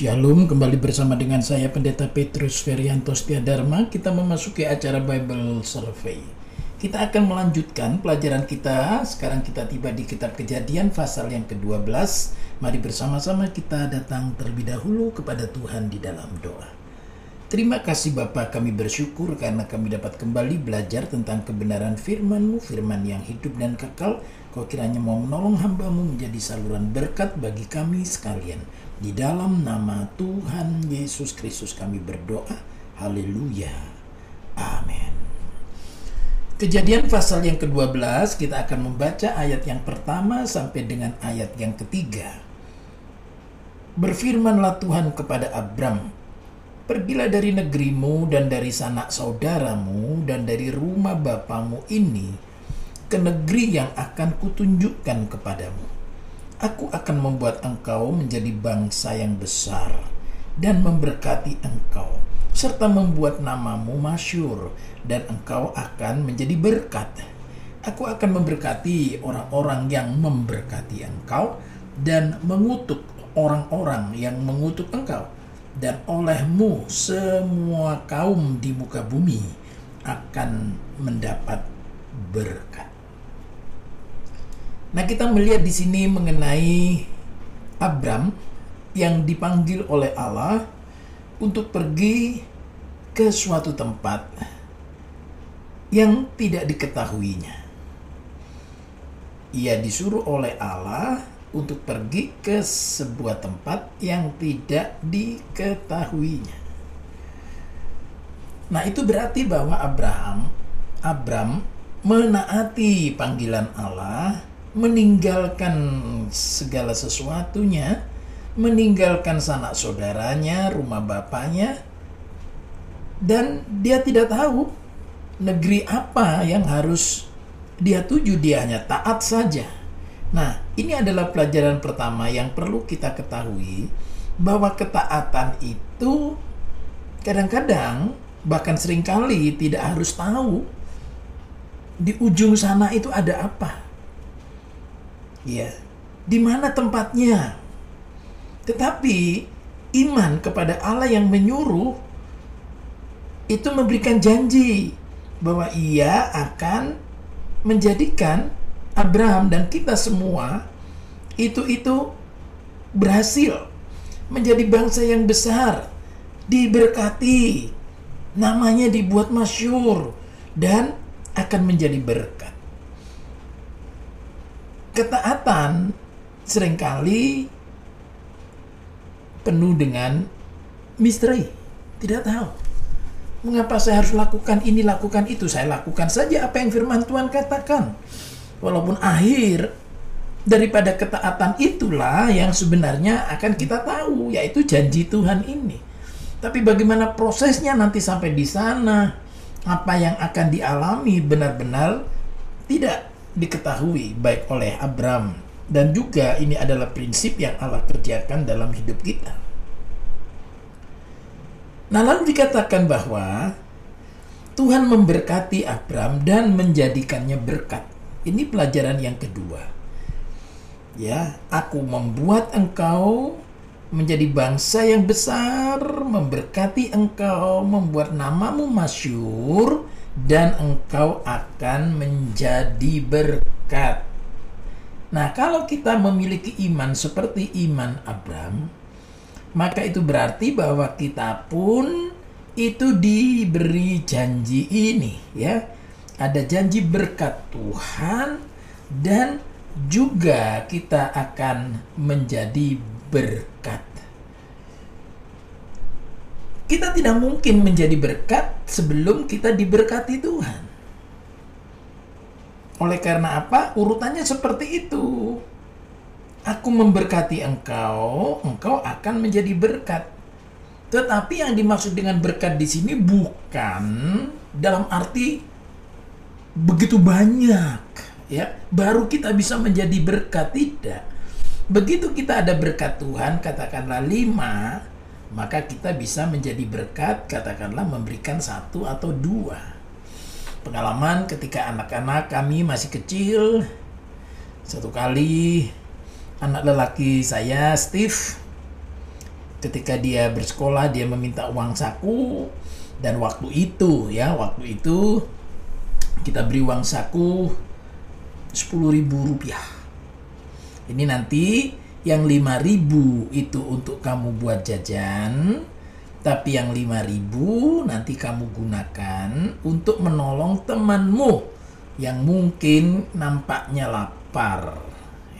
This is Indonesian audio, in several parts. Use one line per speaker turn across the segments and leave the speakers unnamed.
Shalom, kembali bersama dengan saya Pendeta Petrus Ferianto Dharma. Kita memasuki acara Bible Survey. Kita akan melanjutkan pelajaran kita. Sekarang kita tiba di kitab Kejadian pasal yang ke-12. Mari bersama-sama kita datang terlebih dahulu kepada Tuhan di dalam doa. Terima kasih Bapa, kami bersyukur karena kami dapat kembali belajar tentang kebenaran firman-Mu, firman yang hidup dan kekal. Kau kiranya mau menolong hambamu menjadi saluran berkat bagi kami sekalian. Di dalam nama Tuhan Yesus Kristus kami berdoa. Haleluya. Amin. Kejadian pasal yang ke-12 kita akan membaca ayat yang pertama sampai dengan ayat yang ketiga. Berfirmanlah Tuhan kepada Abram, Pergilah dari negerimu dan dari sanak saudaramu dan dari rumah bapamu ini ke negeri yang akan kutunjukkan kepadamu. Aku akan membuat engkau menjadi bangsa yang besar dan memberkati engkau serta membuat namamu masyur dan engkau akan menjadi berkat. Aku akan memberkati orang-orang yang memberkati engkau dan mengutuk orang-orang yang mengutuk engkau dan olehmu semua kaum di muka bumi akan mendapat berkat. Nah, kita melihat di sini mengenai Abram yang dipanggil oleh Allah untuk pergi ke suatu tempat yang tidak diketahuinya. Ia disuruh oleh Allah untuk pergi ke sebuah tempat yang tidak diketahuinya. Nah, itu berarti bahwa Abraham Abram menaati panggilan Allah, meninggalkan segala sesuatunya, meninggalkan sanak saudaranya, rumah bapaknya, dan dia tidak tahu negeri apa yang harus dia tuju, dia hanya taat saja Nah, ini adalah pelajaran pertama yang perlu kita ketahui bahwa ketaatan itu kadang-kadang bahkan sering kali tidak harus tahu di ujung sana itu ada apa. Ya, di mana tempatnya. Tetapi iman kepada Allah yang menyuruh itu memberikan janji bahwa ia akan menjadikan Abraham dan kita semua itu itu berhasil menjadi bangsa yang besar, diberkati, namanya dibuat masyur dan akan menjadi berkat. Ketaatan sering kali penuh dengan misteri, tidak tahu. Mengapa saya harus lakukan ini, lakukan itu? Saya lakukan saja apa yang firman Tuhan katakan. Walaupun akhir daripada ketaatan itulah yang sebenarnya akan kita tahu, yaitu janji Tuhan ini. Tapi bagaimana prosesnya nanti sampai di sana, apa yang akan dialami benar-benar tidak diketahui baik oleh Abram dan juga ini adalah prinsip yang Allah kerjakan dalam hidup kita. Nah, lalu dikatakan bahwa Tuhan memberkati Abram dan menjadikannya berkat. Ini pelajaran yang kedua. Ya, aku membuat engkau menjadi bangsa yang besar, memberkati engkau, membuat namamu masyur, dan engkau akan menjadi berkat. Nah, kalau kita memiliki iman seperti iman Abraham, maka itu berarti bahwa kita pun itu diberi janji ini, ya ada janji berkat Tuhan dan juga kita akan menjadi berkat. Kita tidak mungkin menjadi berkat sebelum kita diberkati Tuhan. Oleh karena apa? Urutannya seperti itu. Aku memberkati engkau, engkau akan menjadi berkat. Tetapi yang dimaksud dengan berkat di sini bukan dalam arti begitu banyak ya baru kita bisa menjadi berkat tidak begitu kita ada berkat Tuhan katakanlah lima maka kita bisa menjadi berkat katakanlah memberikan satu atau dua. Pengalaman ketika anak-anak kami masih kecil satu kali anak lelaki saya Steve ketika dia bersekolah dia meminta uang saku. Dan waktu itu ya waktu itu kita beri uang saku 10.000 rupiah. Ini nanti yang 5000 itu untuk kamu buat jajan tapi yang 5000 nanti kamu gunakan untuk menolong temanmu yang mungkin nampaknya lapar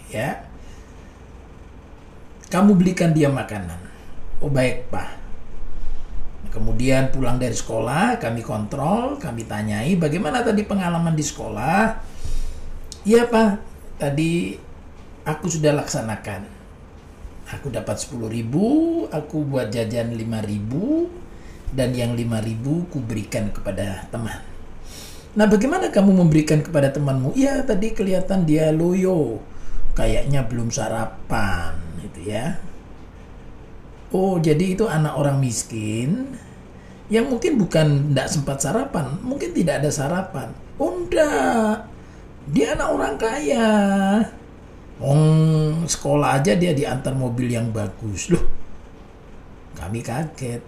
ya. Kamu belikan dia makanan. Oh baik pak. Kemudian pulang dari sekolah kami kontrol kami tanyai bagaimana tadi pengalaman di sekolah? Iya pak. Tadi aku sudah laksanakan. Aku dapat 10 ribu, aku buat jajan 5 ribu, dan yang 5 ribu ku berikan kepada teman. Nah bagaimana kamu memberikan kepada temanmu? Ya tadi kelihatan dia loyo, kayaknya belum sarapan gitu ya. Oh jadi itu anak orang miskin yang mungkin bukan tidak sempat sarapan, mungkin tidak ada sarapan. Oh enggak, dia anak orang kaya Wong sekolah aja dia diantar mobil yang bagus. Loh, kami kaget.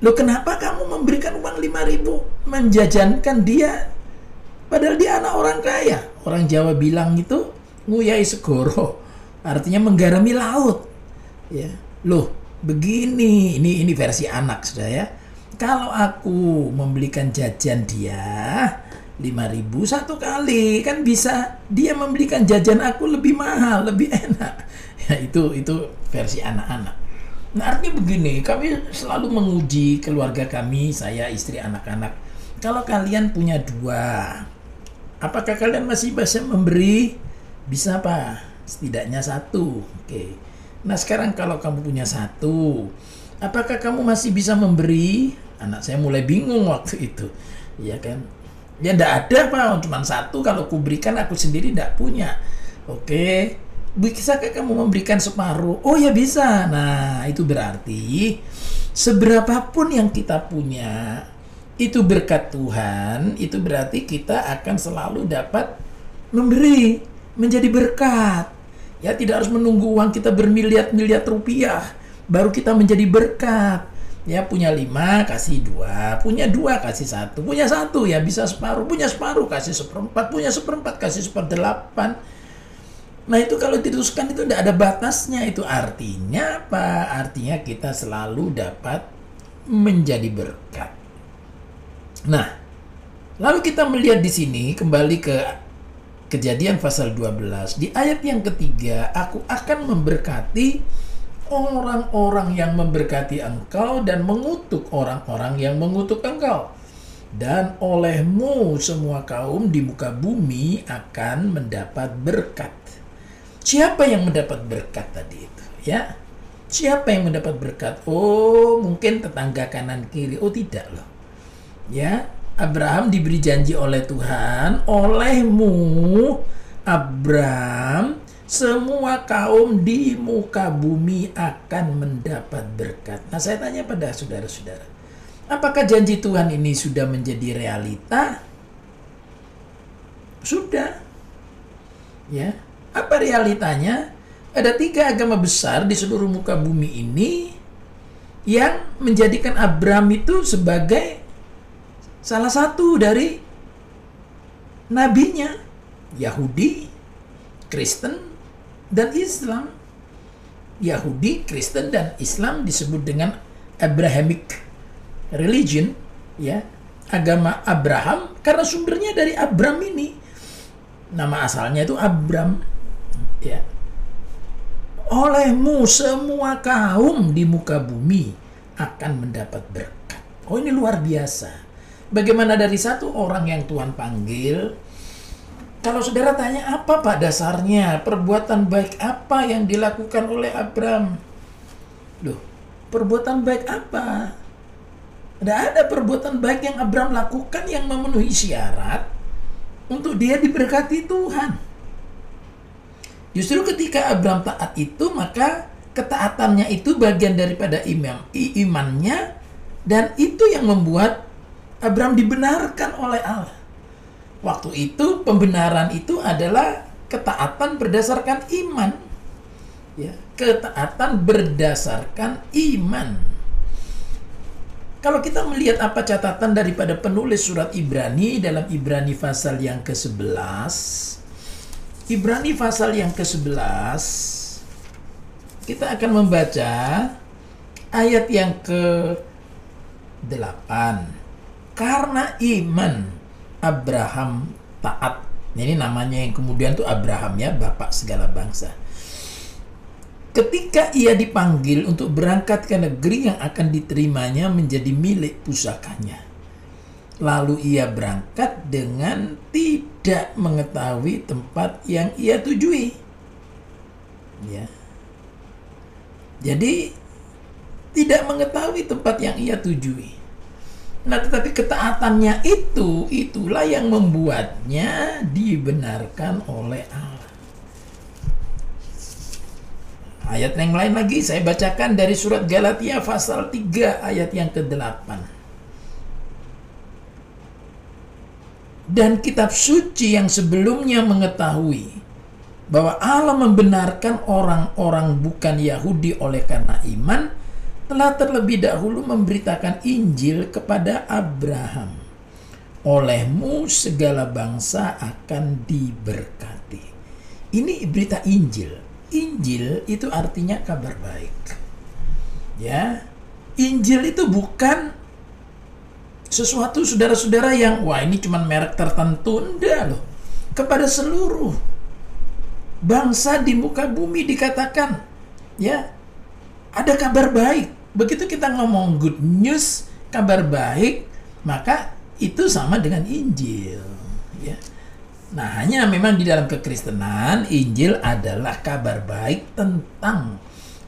Loh kenapa kamu memberikan uang 5000 menjajankan dia padahal dia anak orang kaya. Orang Jawa bilang itu nguyai segoro. Artinya menggarami laut. Ya. Loh, begini. Ini ini versi anak sudah ya. Kalau aku membelikan jajan dia, 5000 satu kali. Kan bisa dia membelikan jajan aku lebih mahal lebih enak. Ya itu itu versi anak-anak. Nah artinya begini kami selalu menguji keluarga kami saya istri anak-anak. Kalau kalian punya dua apakah kalian masih bisa memberi? Bisa apa setidaknya satu. Oke. Nah sekarang kalau kamu punya satu apakah kamu masih bisa memberi? Anak saya mulai bingung waktu itu. Ya kan Ya tidak ada pak, cuma satu. Kalau ku berikan aku sendiri tidak punya. Oke, bisakah kamu memberikan separuh? Oh ya bisa. Nah itu berarti seberapapun yang kita punya itu berkat Tuhan. Itu berarti kita akan selalu dapat memberi menjadi berkat. Ya tidak harus menunggu uang kita bermiliar-miliar rupiah baru kita menjadi berkat ya punya lima kasih dua. Punya dua kasih satu. Punya satu ya bisa separuh. Punya separuh kasih seperempat. Punya seperempat kasih seperdelapan. Nah itu kalau diteruskan itu tidak ada batasnya. Itu artinya apa? Artinya kita selalu dapat menjadi berkat. Nah lalu kita melihat di sini kembali ke kejadian pasal 12 di ayat yang ketiga aku akan memberkati orang-orang yang memberkati engkau dan mengutuk orang-orang yang mengutuk engkau. Dan olehmu semua kaum di muka bumi akan mendapat berkat. Siapa yang mendapat berkat tadi itu? Ya, siapa yang mendapat berkat? Oh, mungkin tetangga kanan kiri. Oh, tidak loh. Ya, Abraham diberi janji oleh Tuhan, olehmu Abraham semua kaum di muka bumi akan mendapat berkat. Nah, saya tanya pada saudara-saudara, apakah janji Tuhan ini sudah menjadi realita? Sudah. Ya. Apa realitanya? Ada tiga agama besar di seluruh muka bumi ini yang menjadikan Abraham itu sebagai salah satu dari nabinya. Yahudi, Kristen, dan Islam. Yahudi, Kristen dan Islam disebut dengan Abrahamic religion, ya, agama Abraham karena sumbernya dari Abram ini. Nama asalnya itu Abram, ya. Olehmu semua kaum di muka bumi akan mendapat berkat. Oh ini luar biasa. Bagaimana dari satu orang yang Tuhan panggil, kalau saudara tanya apa pak dasarnya perbuatan baik apa yang dilakukan oleh Abram? Loh, perbuatan baik apa? Tidak ada perbuatan baik yang Abram lakukan yang memenuhi syarat untuk dia diberkati Tuhan. Justru ketika Abram taat itu maka ketaatannya itu bagian daripada imam, imannya dan itu yang membuat Abram dibenarkan oleh Allah. Waktu itu pembenaran itu adalah ketaatan berdasarkan iman. Ya, ketaatan berdasarkan iman. Kalau kita melihat apa catatan daripada penulis surat Ibrani dalam Ibrani pasal yang ke-11, Ibrani pasal yang ke-11 kita akan membaca ayat yang ke-8. Karena iman Abraham taat. Ini namanya yang kemudian tuh Abraham ya, bapak segala bangsa. Ketika ia dipanggil untuk berangkat ke negeri yang akan diterimanya menjadi milik pusakanya. Lalu ia berangkat dengan tidak mengetahui tempat yang ia tujui. Ya. Jadi tidak mengetahui tempat yang ia tujui. Nah, tetapi ketaatannya itu itulah yang membuatnya dibenarkan oleh Allah. Ayat yang lain lagi saya bacakan dari surat Galatia pasal 3 ayat yang ke-8. dan kitab suci yang sebelumnya mengetahui bahwa Allah membenarkan orang-orang bukan Yahudi oleh karena iman telah terlebih dahulu memberitakan Injil kepada Abraham. Olehmu segala bangsa akan diberkati. Ini berita Injil. Injil itu artinya kabar baik. Ya. Injil itu bukan sesuatu saudara-saudara yang wah ini cuma merek tertentu enggak loh kepada seluruh bangsa di muka bumi dikatakan ya ada kabar baik begitu kita ngomong good news kabar baik maka itu sama dengan Injil ya. Nah hanya memang di dalam kekristenan Injil adalah kabar baik tentang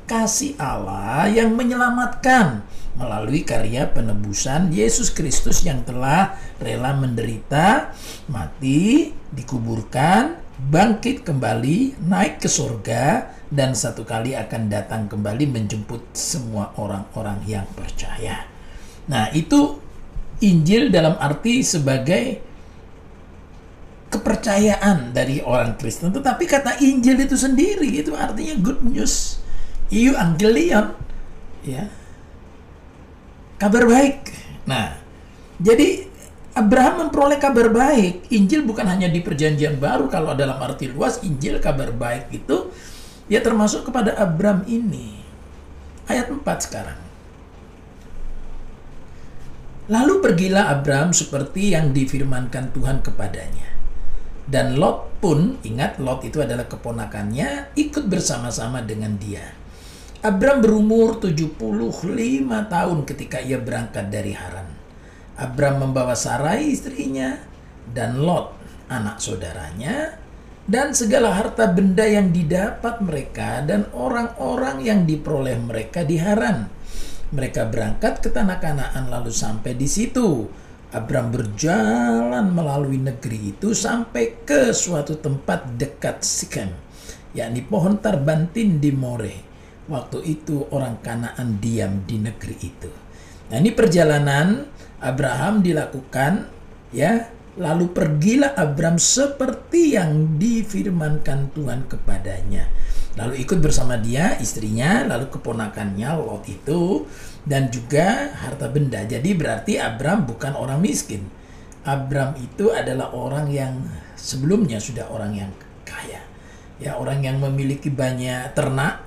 kasih Allah yang menyelamatkan melalui karya penebusan Yesus Kristus yang telah rela menderita, mati, dikuburkan, bangkit kembali, naik ke surga, dan satu kali akan datang kembali menjemput semua orang-orang yang percaya. Nah, itu Injil dalam arti sebagai kepercayaan dari orang Kristen. Tetapi kata Injil itu sendiri itu artinya good news. Iu angelion. Ya, kabar baik. Nah, jadi Abraham memperoleh kabar baik. Injil bukan hanya di perjanjian baru kalau dalam arti luas Injil kabar baik itu ya termasuk kepada Abraham ini. Ayat 4 sekarang. Lalu pergilah Abraham seperti yang difirmankan Tuhan kepadanya. Dan Lot pun, ingat Lot itu adalah keponakannya, ikut bersama-sama dengan dia. Abram berumur 75 tahun ketika ia berangkat dari Haran. Abram membawa Sarai istrinya dan Lot anak saudaranya dan segala harta benda yang didapat mereka dan orang-orang yang diperoleh mereka di Haran. Mereka berangkat ke tanah Kanaan lalu sampai di situ. Abram berjalan melalui negeri itu sampai ke suatu tempat dekat Sikem, yakni pohon tarbantin di More waktu itu orang Kanaan diam di negeri itu. Nah, ini perjalanan Abraham dilakukan ya, lalu pergilah Abraham seperti yang difirmankan Tuhan kepadanya. Lalu ikut bersama dia istrinya, lalu keponakannya Lot itu dan juga harta benda. Jadi berarti Abraham bukan orang miskin. Abraham itu adalah orang yang sebelumnya sudah orang yang kaya. Ya, orang yang memiliki banyak ternak,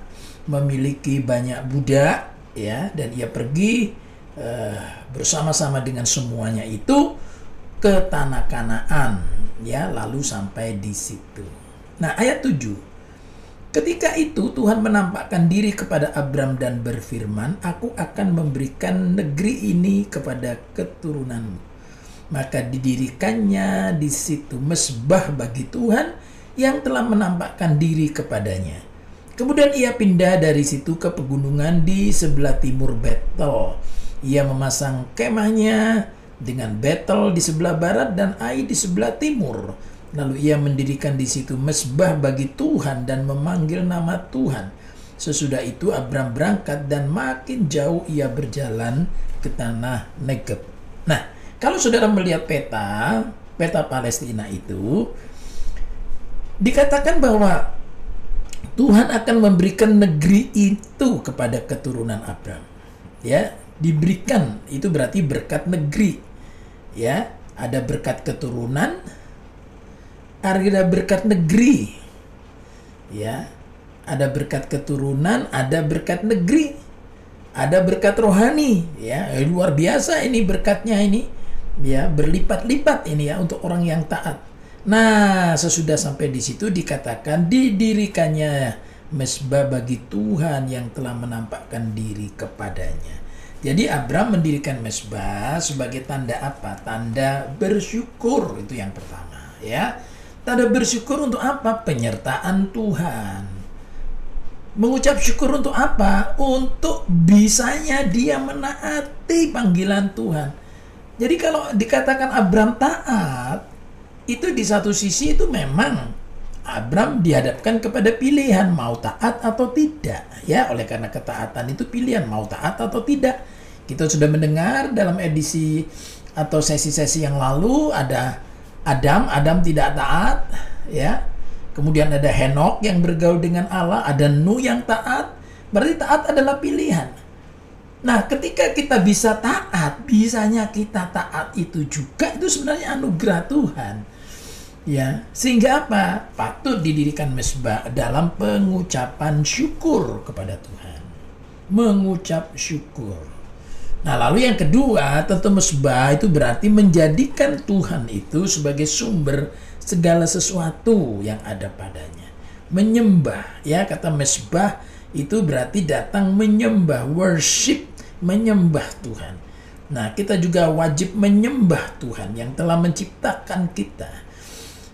memiliki banyak budak ya dan ia pergi uh, bersama-sama dengan semuanya itu ke tanah Kanaan ya lalu sampai di situ. Nah, ayat 7. Ketika itu Tuhan menampakkan diri kepada Abram dan berfirman, "Aku akan memberikan negeri ini kepada keturunanmu." Maka didirikannya di situ mesbah bagi Tuhan yang telah menampakkan diri kepadanya Kemudian ia pindah dari situ ke pegunungan di sebelah timur Betel. Ia memasang kemahnya dengan Betel di sebelah barat dan Ai di sebelah timur. Lalu ia mendirikan di situ mesbah bagi Tuhan dan memanggil nama Tuhan. Sesudah itu Abram berangkat dan makin jauh ia berjalan ke tanah Negeb. Nah, kalau saudara melihat peta, peta Palestina itu, dikatakan bahwa Tuhan akan memberikan negeri itu kepada keturunan Abraham. Ya, diberikan itu berarti berkat negeri. Ya, ada berkat keturunan, ada berkat negeri. Ya, ada berkat keturunan, ada berkat negeri. Ada berkat rohani, ya luar biasa ini berkatnya ini, ya berlipat-lipat ini ya untuk orang yang taat. Nah, sesudah sampai di situ dikatakan didirikannya mesbah bagi Tuhan yang telah menampakkan diri kepadanya. Jadi Abraham mendirikan mesbah sebagai tanda apa? Tanda bersyukur itu yang pertama, ya. Tanda bersyukur untuk apa? Penyertaan Tuhan. Mengucap syukur untuk apa? Untuk bisanya dia menaati panggilan Tuhan. Jadi kalau dikatakan Abraham taat, itu di satu sisi itu memang Abram dihadapkan kepada pilihan mau taat atau tidak ya oleh karena ketaatan itu pilihan mau taat atau tidak kita sudah mendengar dalam edisi atau sesi-sesi yang lalu ada Adam Adam tidak taat ya kemudian ada Henok yang bergaul dengan Allah ada Nuh yang taat berarti taat adalah pilihan nah ketika kita bisa taat bisanya kita taat itu juga itu sebenarnya anugerah Tuhan Ya, sehingga apa? Patut didirikan mesbah dalam pengucapan syukur kepada Tuhan. Mengucap syukur. Nah, lalu yang kedua, tentu mesbah itu berarti menjadikan Tuhan itu sebagai sumber segala sesuatu yang ada padanya. Menyembah, ya kata mesbah itu berarti datang menyembah, worship, menyembah Tuhan. Nah, kita juga wajib menyembah Tuhan yang telah menciptakan kita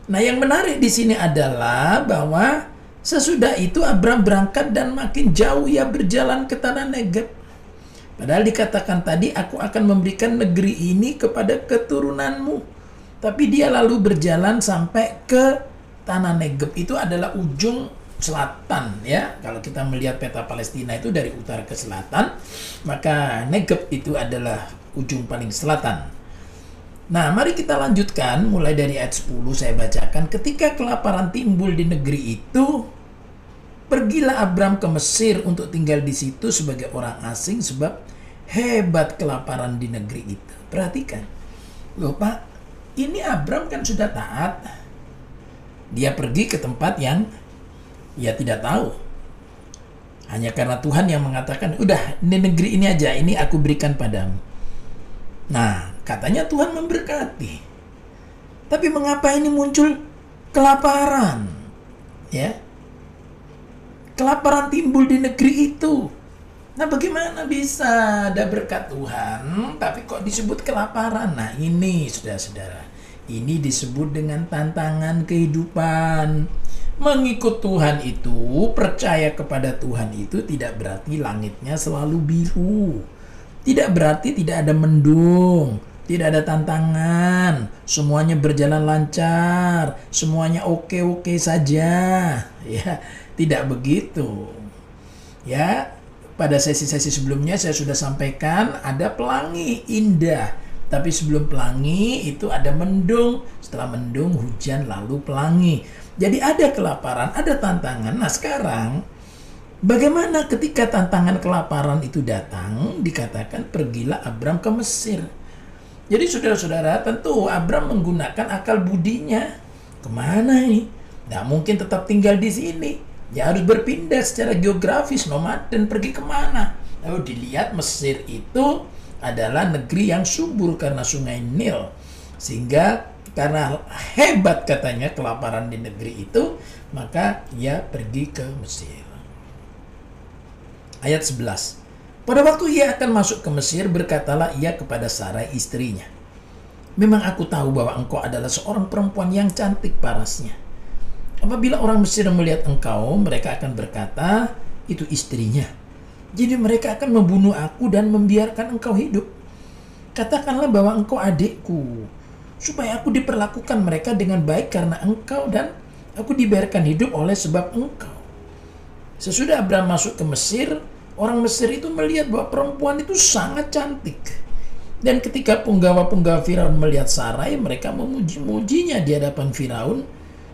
Nah, yang menarik di sini adalah bahwa sesudah itu Abraham berangkat dan makin jauh ia berjalan ke tanah Negeb. Padahal dikatakan tadi aku akan memberikan negeri ini kepada keturunanmu. Tapi dia lalu berjalan sampai ke tanah Negeb. Itu adalah ujung selatan ya. Kalau kita melihat peta Palestina itu dari utara ke selatan, maka Negeb itu adalah ujung paling selatan. Nah, mari kita lanjutkan mulai dari ayat 10 saya bacakan. Ketika kelaparan timbul di negeri itu, pergilah Abram ke Mesir untuk tinggal di situ sebagai orang asing sebab hebat kelaparan di negeri itu. Perhatikan. Loh Pak, ini Abram kan sudah taat. Dia pergi ke tempat yang ia tidak tahu. Hanya karena Tuhan yang mengatakan, udah di negeri ini aja, ini aku berikan padamu. Nah, Katanya Tuhan memberkati. Tapi mengapa ini muncul kelaparan? Ya. Kelaparan timbul di negeri itu. Nah, bagaimana bisa ada berkat Tuhan tapi kok disebut kelaparan? Nah, ini Saudara-saudara. Ini disebut dengan tantangan kehidupan. Mengikut Tuhan itu, percaya kepada Tuhan itu tidak berarti langitnya selalu biru. Tidak berarti tidak ada mendung tidak ada tantangan, semuanya berjalan lancar, semuanya oke-oke saja. Ya, tidak begitu. Ya, pada sesi-sesi sebelumnya saya sudah sampaikan ada pelangi indah. Tapi sebelum pelangi itu ada mendung, setelah mendung hujan lalu pelangi. Jadi ada kelaparan, ada tantangan. Nah, sekarang bagaimana ketika tantangan kelaparan itu datang? Dikatakan pergilah Abram ke Mesir jadi saudara-saudara tentu Abram menggunakan akal budinya. Ke mana ini? Tidak mungkin tetap tinggal di sini. Dia harus berpindah secara geografis, nomad dan pergi ke mana. Lalu dilihat Mesir itu adalah negeri yang subur karena sungai Nil. Sehingga karena hebat katanya kelaparan di negeri itu, maka ia pergi ke Mesir. Ayat 11. Pada waktu ia akan masuk ke Mesir, berkatalah ia kepada Sarai istrinya. Memang aku tahu bahwa engkau adalah seorang perempuan yang cantik parasnya. Apabila orang Mesir melihat engkau, mereka akan berkata, itu istrinya. Jadi mereka akan membunuh aku dan membiarkan engkau hidup. Katakanlah bahwa engkau adikku, supaya aku diperlakukan mereka dengan baik karena engkau dan aku dibiarkan hidup oleh sebab engkau. Sesudah Abraham masuk ke Mesir, orang Mesir itu melihat bahwa perempuan itu sangat cantik. Dan ketika penggawa-penggawa Firaun melihat Sarai, mereka memuji-mujinya di hadapan Firaun,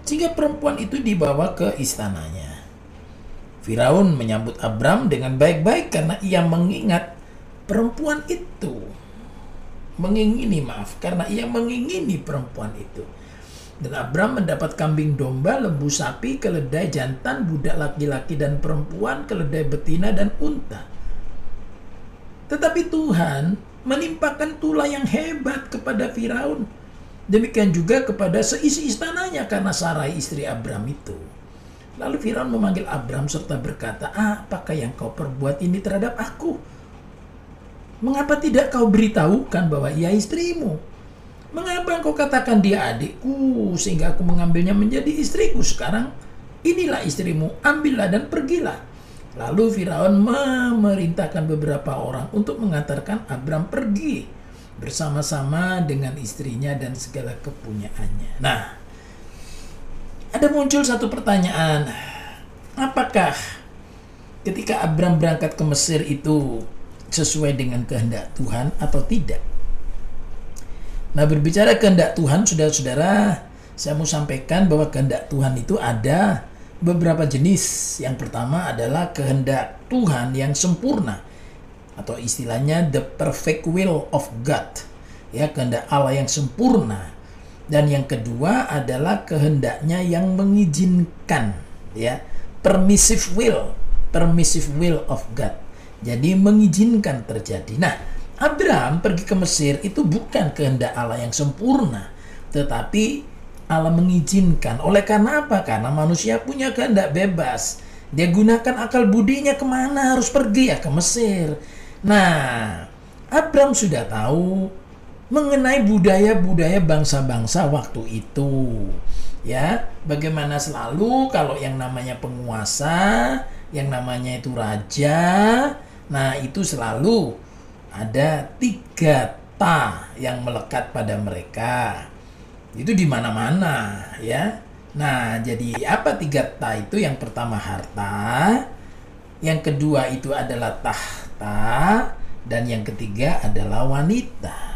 sehingga perempuan itu dibawa ke istananya. Firaun menyambut Abram dengan baik-baik karena ia mengingat perempuan itu. Mengingini, maaf, karena ia mengingini perempuan itu. Dan Abram mendapat kambing domba, lembu sapi, keledai jantan, budak laki-laki dan perempuan, keledai betina dan unta. Tetapi Tuhan menimpakan tulah yang hebat kepada Firaun. Demikian juga kepada seisi istananya karena Sarai istri Abram itu. Lalu Firaun memanggil Abram serta berkata, apakah yang kau perbuat ini terhadap aku? Mengapa tidak kau beritahukan bahwa ia istrimu? Mengapa kau katakan dia adikku sehingga aku mengambilnya menjadi istriku sekarang? Inilah istrimu, ambillah dan pergilah. Lalu Firaun memerintahkan beberapa orang untuk mengantarkan Abram pergi bersama-sama dengan istrinya dan segala kepunyaannya. Nah, ada muncul satu pertanyaan. Apakah ketika Abram berangkat ke Mesir itu sesuai dengan kehendak Tuhan atau tidak? Nah, berbicara kehendak Tuhan, saudara-saudara, saya mau sampaikan bahwa kehendak Tuhan itu ada beberapa jenis. Yang pertama adalah kehendak Tuhan yang sempurna atau istilahnya the perfect will of God. Ya, kehendak Allah yang sempurna. Dan yang kedua adalah kehendaknya yang mengizinkan. Ya permissive will. Permissive will of God. Jadi mengizinkan terjadi. Nah Abraham pergi ke Mesir itu bukan kehendak Allah yang sempurna. Tetapi Allah mengizinkan. Oleh karena apa? Karena manusia punya kehendak bebas. Dia gunakan akal budinya ke mana? Harus pergi ya ke Mesir nah Abraham sudah tahu mengenai budaya-budaya bangsa-bangsa waktu itu. Ya, bagaimana selalu kalau yang namanya penguasa, yang namanya itu raja, nah itu selalu ada tiga ta yang melekat pada mereka. Itu di mana-mana, ya. Nah, jadi apa tiga ta itu? Yang pertama harta, yang kedua itu adalah tahta, dan yang ketiga adalah wanita.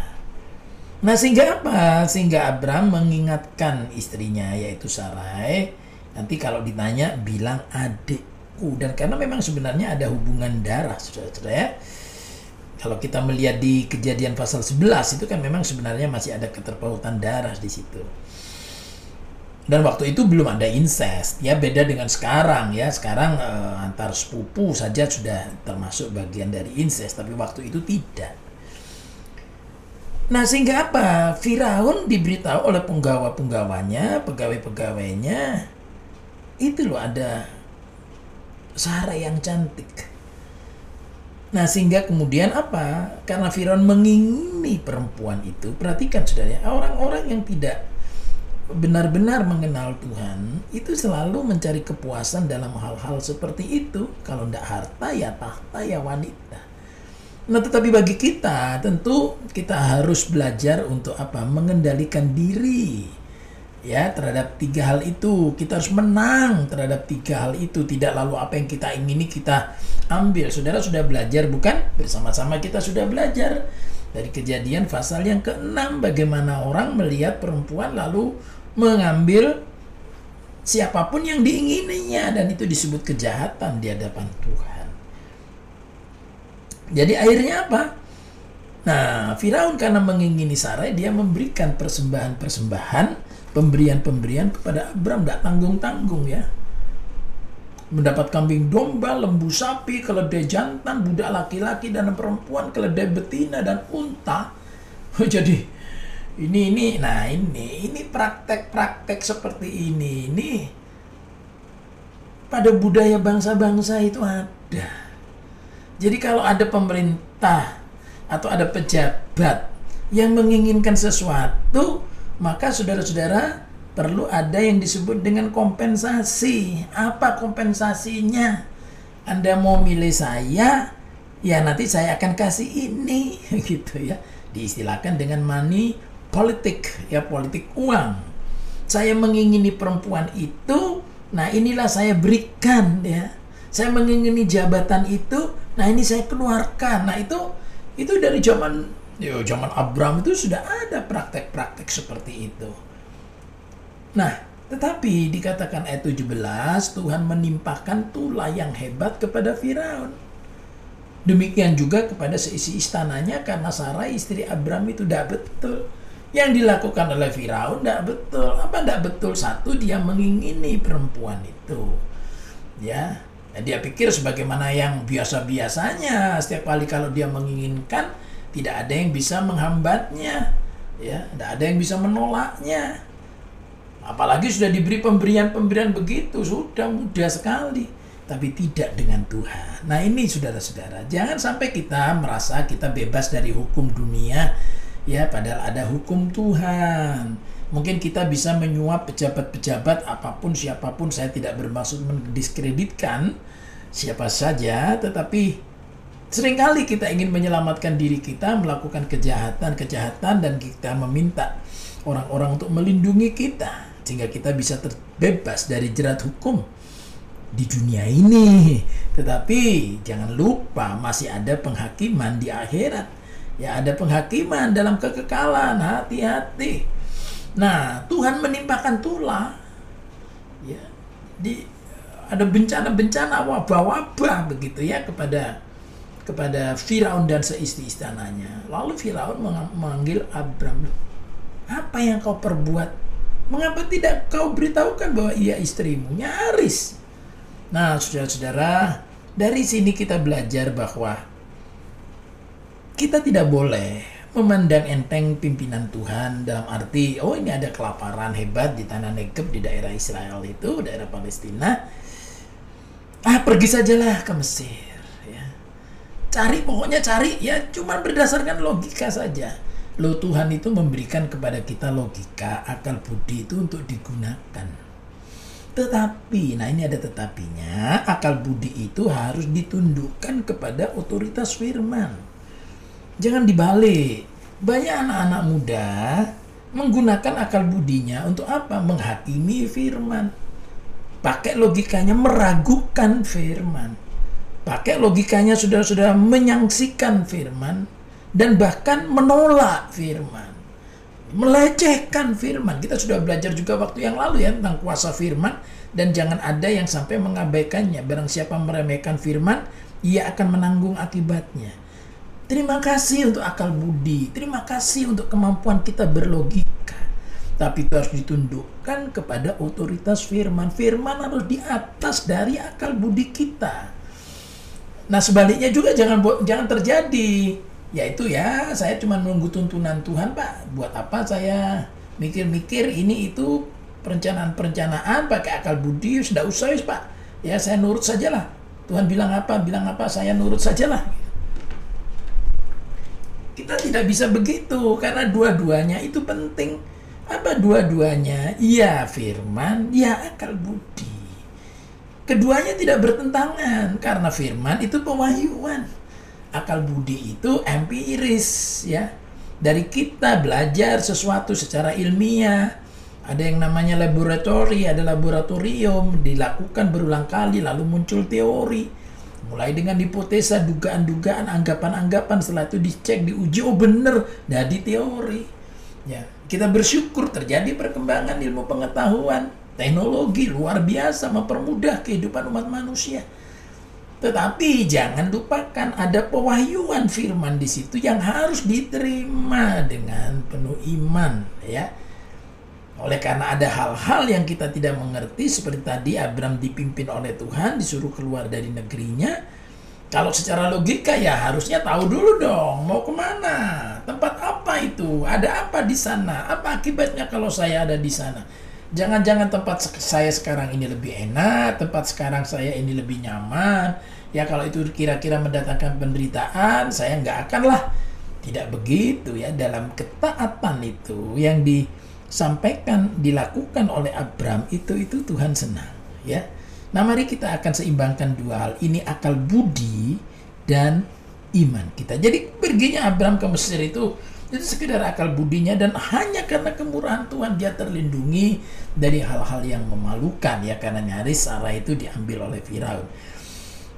Nah sehingga apa? Sehingga Abram mengingatkan istrinya yaitu Sarai. Nanti kalau ditanya bilang adikku dan karena memang sebenarnya ada hubungan darah saudara-saudara ya. Kalau kita melihat di kejadian pasal 11 itu kan memang sebenarnya masih ada keterpautan darah di situ. Dan waktu itu belum ada incest, ya beda dengan sekarang ya. Sekarang eh, antar sepupu saja sudah termasuk bagian dari incest, tapi waktu itu tidak. Nah sehingga apa? Firaun diberitahu oleh penggawa-penggawanya, pegawai-pegawainya, itu loh ada Sarah yang cantik. Nah sehingga kemudian apa? Karena Firaun mengingini perempuan itu, perhatikan saudara, orang-orang yang tidak benar-benar mengenal Tuhan itu selalu mencari kepuasan dalam hal-hal seperti itu. Kalau tidak harta ya tahta ya wanita. Nah, tetapi bagi kita tentu kita harus belajar untuk apa? Mengendalikan diri ya terhadap tiga hal itu. Kita harus menang terhadap tiga hal itu. Tidak lalu apa yang kita ingini kita ambil. Saudara sudah belajar bukan? Bersama-sama kita sudah belajar dari kejadian pasal yang keenam bagaimana orang melihat perempuan lalu mengambil siapa pun yang diingininya dan itu disebut kejahatan di hadapan Tuhan. Jadi akhirnya apa? Nah, Firaun karena mengingini Sarai, dia memberikan persembahan-persembahan, pemberian-pemberian kepada Abram, tidak tanggung-tanggung ya. Mendapat kambing domba, lembu sapi, keledai jantan, budak laki-laki dan perempuan, keledai betina dan unta. Jadi ini ini nah ini ini praktek-praktek seperti ini ini pada budaya bangsa-bangsa itu ada. Jadi kalau ada pemerintah atau ada pejabat yang menginginkan sesuatu, maka saudara-saudara perlu ada yang disebut dengan kompensasi. Apa kompensasinya? Anda mau milih saya, ya nanti saya akan kasih ini, gitu ya. Diistilahkan dengan money politik, ya politik uang. Saya mengingini perempuan itu, nah inilah saya berikan ya. Saya mengingini jabatan itu, Nah ini saya keluarkan. Nah itu itu dari zaman yo zaman Abraham itu sudah ada praktek-praktek seperti itu. Nah Tetapi dikatakan ayat 17, Tuhan menimpakan tulah yang hebat kepada Firaun. Demikian juga kepada seisi istananya karena Sarah istri Abram itu tidak betul. Yang dilakukan oleh Firaun tidak betul. Apa tidak betul? Satu, dia mengingini perempuan itu. Ya, dia pikir sebagaimana yang biasa-biasanya setiap kali kalau dia menginginkan tidak ada yang bisa menghambatnya ya tidak ada yang bisa menolaknya apalagi sudah diberi pemberian-pemberian begitu sudah mudah sekali tapi tidak dengan Tuhan nah ini saudara-saudara jangan sampai kita merasa kita bebas dari hukum dunia ya padahal ada hukum Tuhan mungkin kita bisa menyuap pejabat-pejabat apa pun siapa pun saya tidak bermaksud mendiskreditkan siapa saja tetapi Seringkali kita ingin menyelamatkan diri kita melakukan kejahatan-kejahatan dan kita meminta orang-orang untuk melindungi kita sehingga kita bisa terbebas dari jerat hukum di dunia ini. Tetapi jangan lupa masih ada penghakiman di akhirat. Ya ada penghakiman dalam kekekalan, hati-hati. Nah, Tuhan menimpakan tulah ya di ada bencana-bencana wabah-wabah begitu ya kepada kepada Firaun dan seistri istananya. Lalu Firaun memanggil Abram, apa yang kau perbuat? Mengapa tidak kau beritahukan bahwa ia istrimu? Nyaris. Nah, saudara-saudara, dari sini kita belajar bahwa kita tidak boleh memandang enteng pimpinan Tuhan dalam arti, oh ini ada kelaparan hebat di tanah Negeb di daerah Israel itu, daerah Palestina. Ah, pergi sajalah ke Mesir cari pokoknya cari ya cuma berdasarkan logika saja. Lo Tuhan itu memberikan kepada kita logika akal budi itu untuk digunakan. Tetapi nah ini ada tetapinya akal budi itu harus ditundukkan kepada otoritas firman jangan dibalik. Banyak anak-anak muda menggunakan akal budinya untuk apa? Menghakimi firman. Pakai logikanya meragukan firman. Pakai logikanya sudah-sudah menyangsikan firman dan bahkan menolak firman. Melecehkan firman. Kita sudah belajar juga waktu yang lalu ya tentang kuasa firman dan jangan ada yang sampai mengabaikannya. Barang siapa meremehkan firman ia akan menanggung akibatnya terima kasih untuk akal budi terima kasih untuk kemampuan kita berlogika tapi itu harus ditundukkan kepada otoritas firman firman harus di atas dari akal budi kita Nah sebaliknya juga jangan jangan terjadi. Yaitu ya saya cuma menunggu tuntunan Tuhan Pak. Buat apa saya mikir-mikir ini itu perencanaan-perencanaan pakai akal budi sudah usai Pak. Ya saya nurut sajalah. Tuhan bilang apa, bilang apa, saya nurut sajalah. Kita tidak bisa begitu karena dua-duanya itu penting. Apa dua-duanya? Iya firman, ya akal budi. Keduanya tidak bertentangan karena firman itu pewahyuan. Akal budi itu empiris ya. Dari kita belajar sesuatu secara ilmiah. Ada yang namanya laboratori, ada laboratorium, dilakukan berulang kali lalu muncul teori. Mulai dengan hipotesa, dugaan-dugaan, anggapan-anggapan, setelah itu dicek, diuji, oh benar, jadi teori. Ya, kita bersyukur terjadi perkembangan ilmu pengetahuan Teknologi luar biasa mempermudah kehidupan umat manusia. Tetapi jangan lupakan ada pewahyuan firman di situ yang harus diterima dengan penuh iman ya. Oleh karena ada hal-hal yang kita tidak mengerti seperti tadi Abram dipimpin oleh Tuhan disuruh keluar dari negerinya. Kalau secara logika ya harusnya tahu dulu dong mau ke mana, tempat apa itu, ada apa di sana, apa akibatnya kalau saya ada di sana. Jangan-jangan tempat saya sekarang ini lebih enak, tempat sekarang saya ini lebih nyaman. Ya kalau itu kira-kira mendatangkan penderitaan, saya nggak akan lah. Tidak begitu ya dalam ketaatan itu yang disampaikan dilakukan oleh Abram itu itu Tuhan senang ya. Nah mari kita akan seimbangkan dua hal ini akal budi dan iman kita. Jadi perginya Abram ke Mesir itu itu sekedar akal budinya dan hanya karena kemurahan Tuhan dia terlindungi dari hal-hal yang memalukan ya karena nyaris Sarah itu diambil oleh Firaun.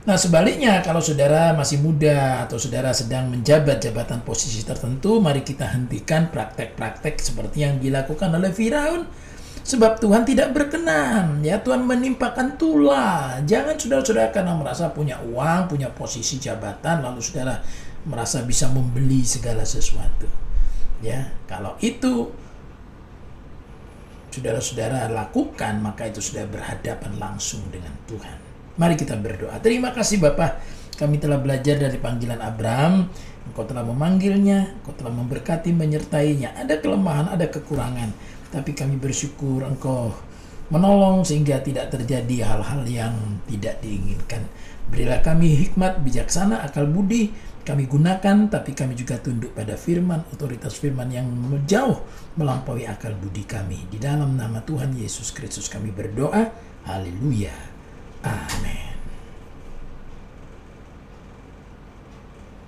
Nah sebaliknya kalau saudara masih muda atau saudara sedang menjabat jabatan posisi tertentu, mari kita hentikan praktek-praktek seperti yang dilakukan oleh Firaun. Sebab Tuhan tidak berkenan, ya Tuhan menimpakan tulah. Jangan saudara-saudara karena merasa punya uang, punya posisi jabatan, lalu saudara merasa bisa membeli segala sesuatu. Ya, kalau itu saudara-saudara lakukan, maka itu sudah berhadapan langsung dengan Tuhan. Mari kita berdoa. Terima kasih Bapak, kami telah belajar dari panggilan Abraham Engkau telah memanggilnya, Engkau telah memberkati, menyertainya. Ada kelemahan, ada kekurangan. Tapi kami bersyukur Engkau menolong sehingga tidak terjadi hal-hal yang tidak diinginkan. Berilah kami hikmat, bijaksana, akal budi, kami gunakan, tapi kami juga tunduk pada firman, otoritas firman yang jauh melampaui akal budi kami. Di dalam nama Tuhan Yesus Kristus kami berdoa. Haleluya. Amém.